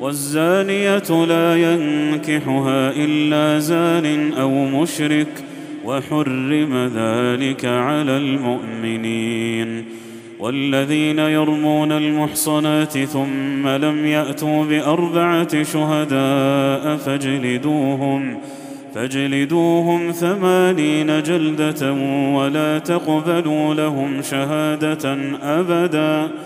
والزانية لا ينكحها إلا زان أو مشرك وحرم ذلك على المؤمنين. والذين يرمون المحصنات ثم لم يأتوا بأربعة شهداء فاجلدوهم فاجلدوهم ثمانين جلدة ولا تقبلوا لهم شهادة أبداً.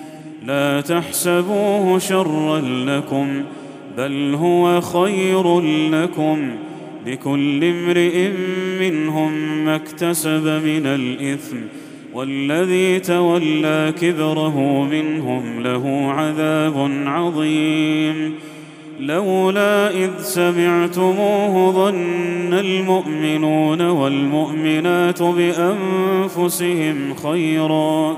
لا تحسبوه شرا لكم بل هو خير لكم. لكل امرئ منهم ما اكتسب من الإثم والذي تولى كبره منهم له عذاب عظيم. لولا إذ سمعتموه ظن المؤمنون والمؤمنات بأنفسهم خيرا.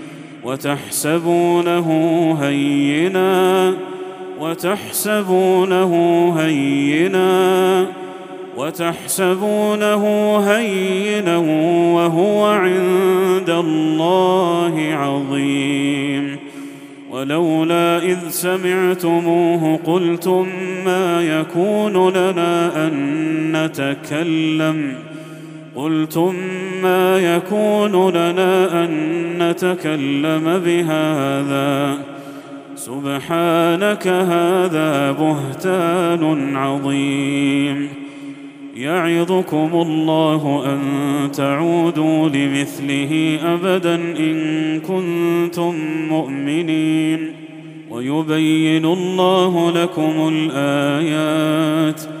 وتحسبونه هينا وتحسبونه هينا وتحسبونه هينا وهو عند الله عظيم. ولولا إذ سمعتموه قلتم ما يكون لنا أن نتكلم قلتم ما يكون لنا أن نتكلم بهذا. سبحانك هذا بهتان عظيم. يعظكم الله أن تعودوا لمثله أبدا إن كنتم مؤمنين. ويبين الله لكم الآيات.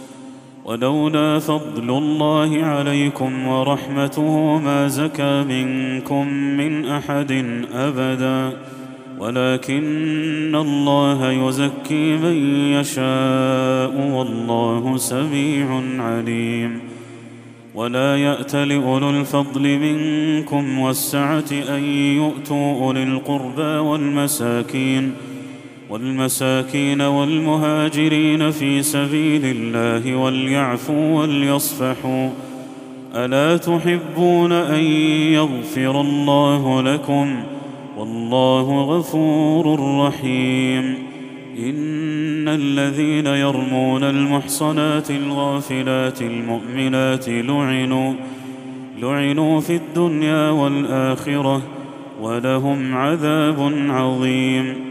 ولولا فضل الله عليكم ورحمته ما زكى منكم من أحد أبدا. ولكن الله يزكي من يشاء والله سميع عليم. ولا يأت لأولو الفضل منكم والسعة أن يؤتوا أولي القربى والمساكين. والمساكين والمهاجرين في سبيل الله وليعفوا وليصفحوا ألا تحبون أن يغفر الله لكم والله غفور رحيم إن الذين يرمون المحصنات الغافلات المؤمنات لعنوا لعنوا في الدنيا والآخرة ولهم عذاب عظيم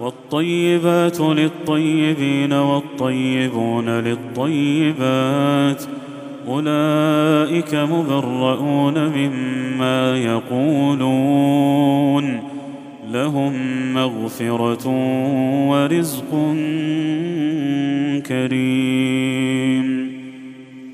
والطيبات للطيبين والطيبون للطيبات أولئك مبرؤون مما يقولون لهم مغفرة ورزق كريم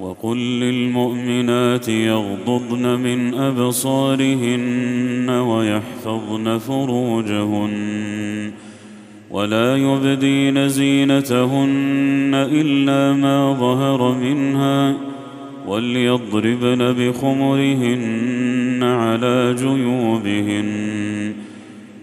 وقل للمؤمنات يغضضن من أبصارهن ويحفظن فروجهن ولا يبدين زينتهن إلا ما ظهر منها وليضربن بخمرهن على جيوبهن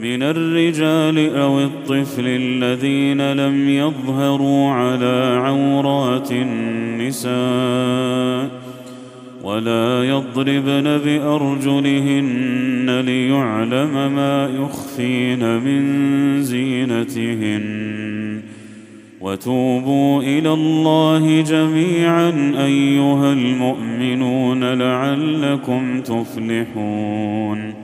من الرجال أو الطفل الذين لم يظهروا على عورات النساء ولا يضربن بأرجلهن ليعلم ما يخفين من زينتهن. وتوبوا إلى الله جميعا أيها المؤمنون لعلكم تفلحون.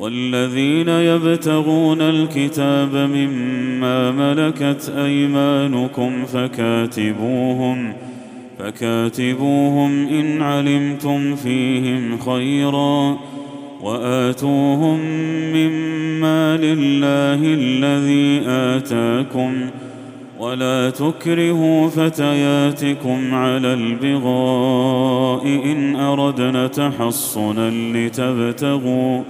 والذين يبتغون الكتاب مما ملكت أيمانكم فكاتبوهم فكاتبوهم إن علمتم فيهم خيرا وآتوهم مما لله الذي آتاكم ولا تكرهوا فتياتكم على البغاء إن أردنا تحصنا لتبتغوا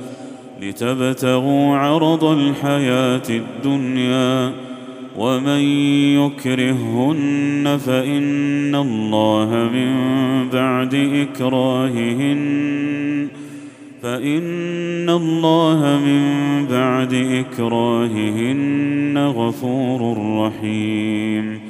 لتبتغوا عرض الحياة الدنيا ومن يكرهن فإن الله من بعد إكراههن فإن الله من بعد إكراههن غفور رحيم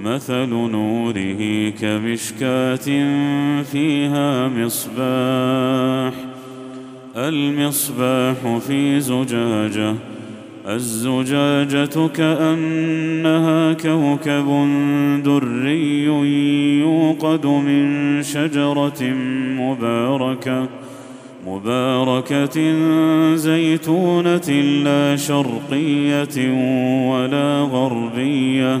مثل نوره كمشكاة فيها مصباح المصباح في زجاجة الزجاجة كأنها كوكب دري يوقد من شجرة مباركة مباركة زيتونة لا شرقية ولا غربية.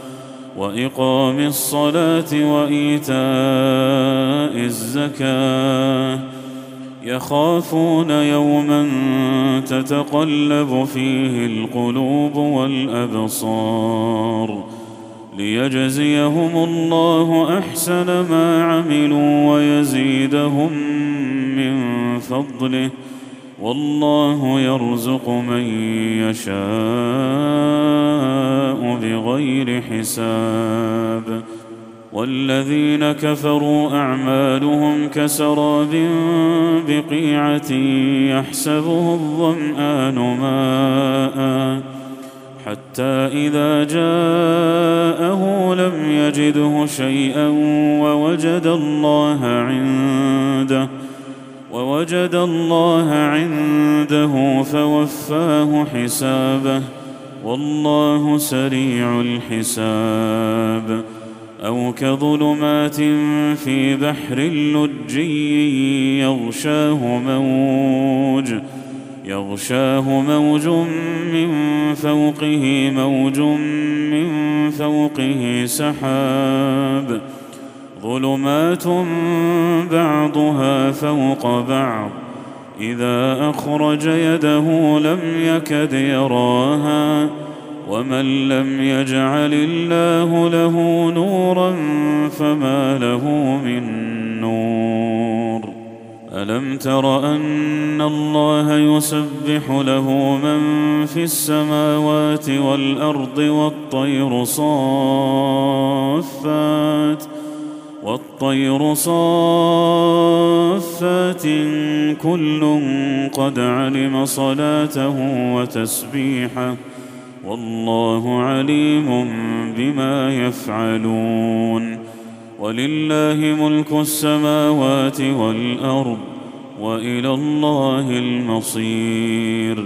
وإقام الصلاة وإيتاء الزكاة. يخافون يوما تتقلب فيه القلوب والأبصار. ليجزيهم الله أحسن ما عملوا ويزيدهم من فضله. والله يرزق من يشاء. بغير حساب والذين كفروا أعمالهم كسراب بقيعة يحسبه الظمآن ماء حتى إذا جاءه لم يجده شيئا ووجد الله عنده ووجد الله عنده فوفاه حسابه والله سريع الحساب. أو كظلمات في بحر لجي يغشاه موج يغشاه موج من فوقه موج من فوقه سحاب. ظلمات بعضها فوق بعض إذا أخرج يده لم يكد يراها ومن لم يجعل الله له نورا فما له من نور. ألم تر أن الله يسبح له من في السماوات والأرض والطير صافات؟ والطير صافات كل قد علم صلاته وتسبيحه والله عليم بما يفعلون ولله ملك السماوات والأرض وإلى الله المصير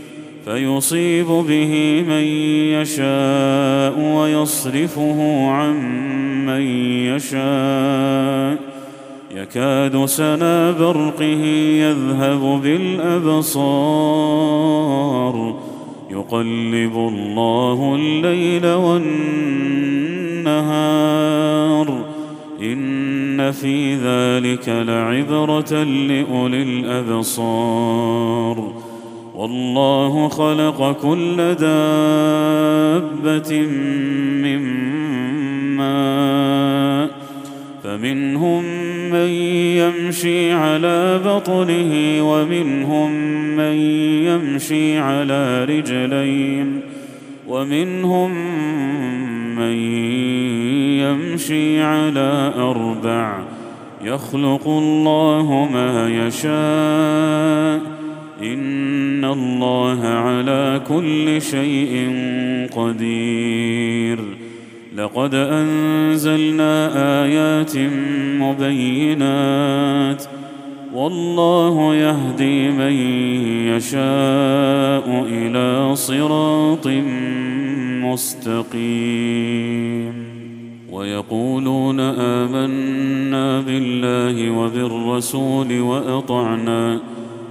فيصيب به من يشاء ويصرفه عن من يشاء. يكاد سنا برقه يذهب بالأبصار. يقلب الله الليل والنهار. إن في ذلك لعبرة لأولي الأبصار. والله خلق كل دابة من ماء فمنهم من يمشي على بطنه ومنهم من يمشي على رجلين ومنهم من يمشي على أربع يخلق الله ما يشاء ان الله على كل شيء قدير. لقد انزلنا ايات مبينات. والله يهدي من يشاء إلى صراط مستقيم. ويقولون امنا بالله وبالرسول واطعنا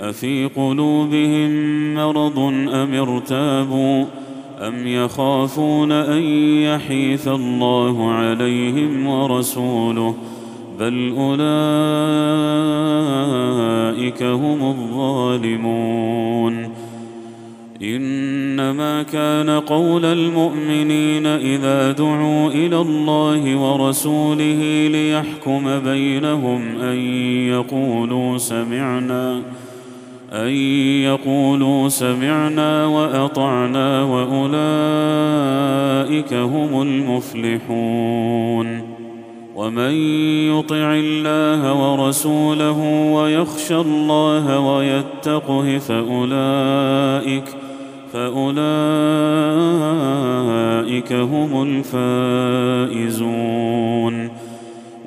أفي قلوبهم مرض أم ارتابوا أم يخافون أن يحيث الله عليهم ورسوله بل أولئك هم الظالمون إنما كان قول المؤمنين إذا دعوا إلى الله ورسوله ليحكم بينهم أن يقولوا سمعنا أن يقولوا سمعنا وأطعنا وأولئك هم المفلحون ومن يطع الله ورسوله ويخشى الله ويتقه فأولئك فأولئك هم الفائزون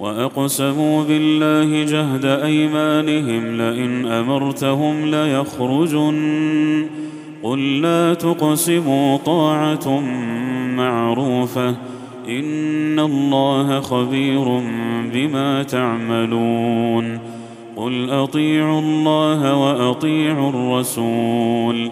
وأقسموا بالله جهد أيمانهم لئن أمرتهم ليخرجن. قل لا تقسموا طاعة معروفة إن الله خبير بما تعملون. قل أطيعوا الله وأطيعوا الرسول.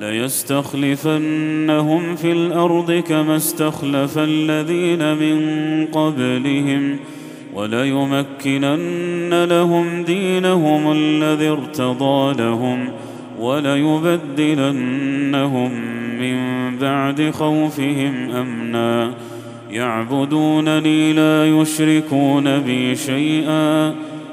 ليستخلفنهم في الأرض كما استخلف الذين من قبلهم وليمكنن لهم دينهم الذي ارتضى لهم وليبدلنهم من بعد خوفهم أمنا. يعبدونني لا يشركون بي شيئا.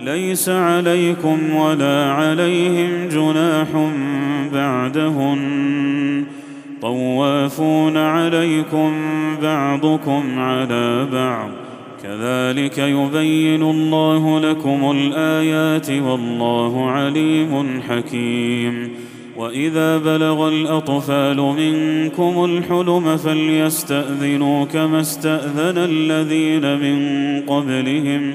ليس عليكم ولا عليهم جناح بعدهن. طوافون عليكم بعضكم على بعض. كذلك يبين الله لكم الآيات والله عليم حكيم. وإذا بلغ الأطفال منكم الحلم فليستأذنوا كما استأذن الذين من قبلهم.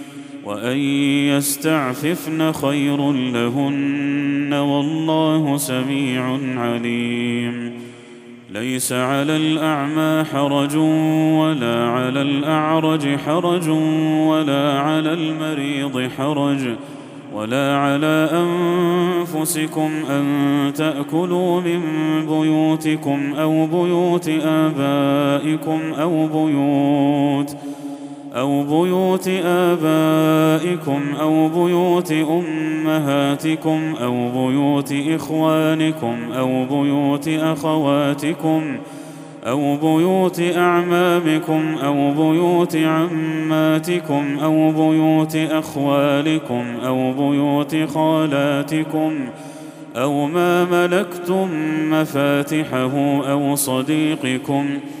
وان يستعففن خير لهن والله سميع عليم ليس على الاعمى حرج ولا على الاعرج حرج ولا على المريض حرج ولا على انفسكم ان تاكلوا من بيوتكم أو بيوت ابائكم أو بيوت أو بيوت آبائكم أو بيوت أمهاتكم أو بيوت إخوانكم أو بيوت أخواتكم أو بيوت أعمامكم أو بيوت عماتكم أو بيوت أخوالكم أو بيوت خالاتكم أو ما ملكتم مفاتحه أو صديقكم ۖ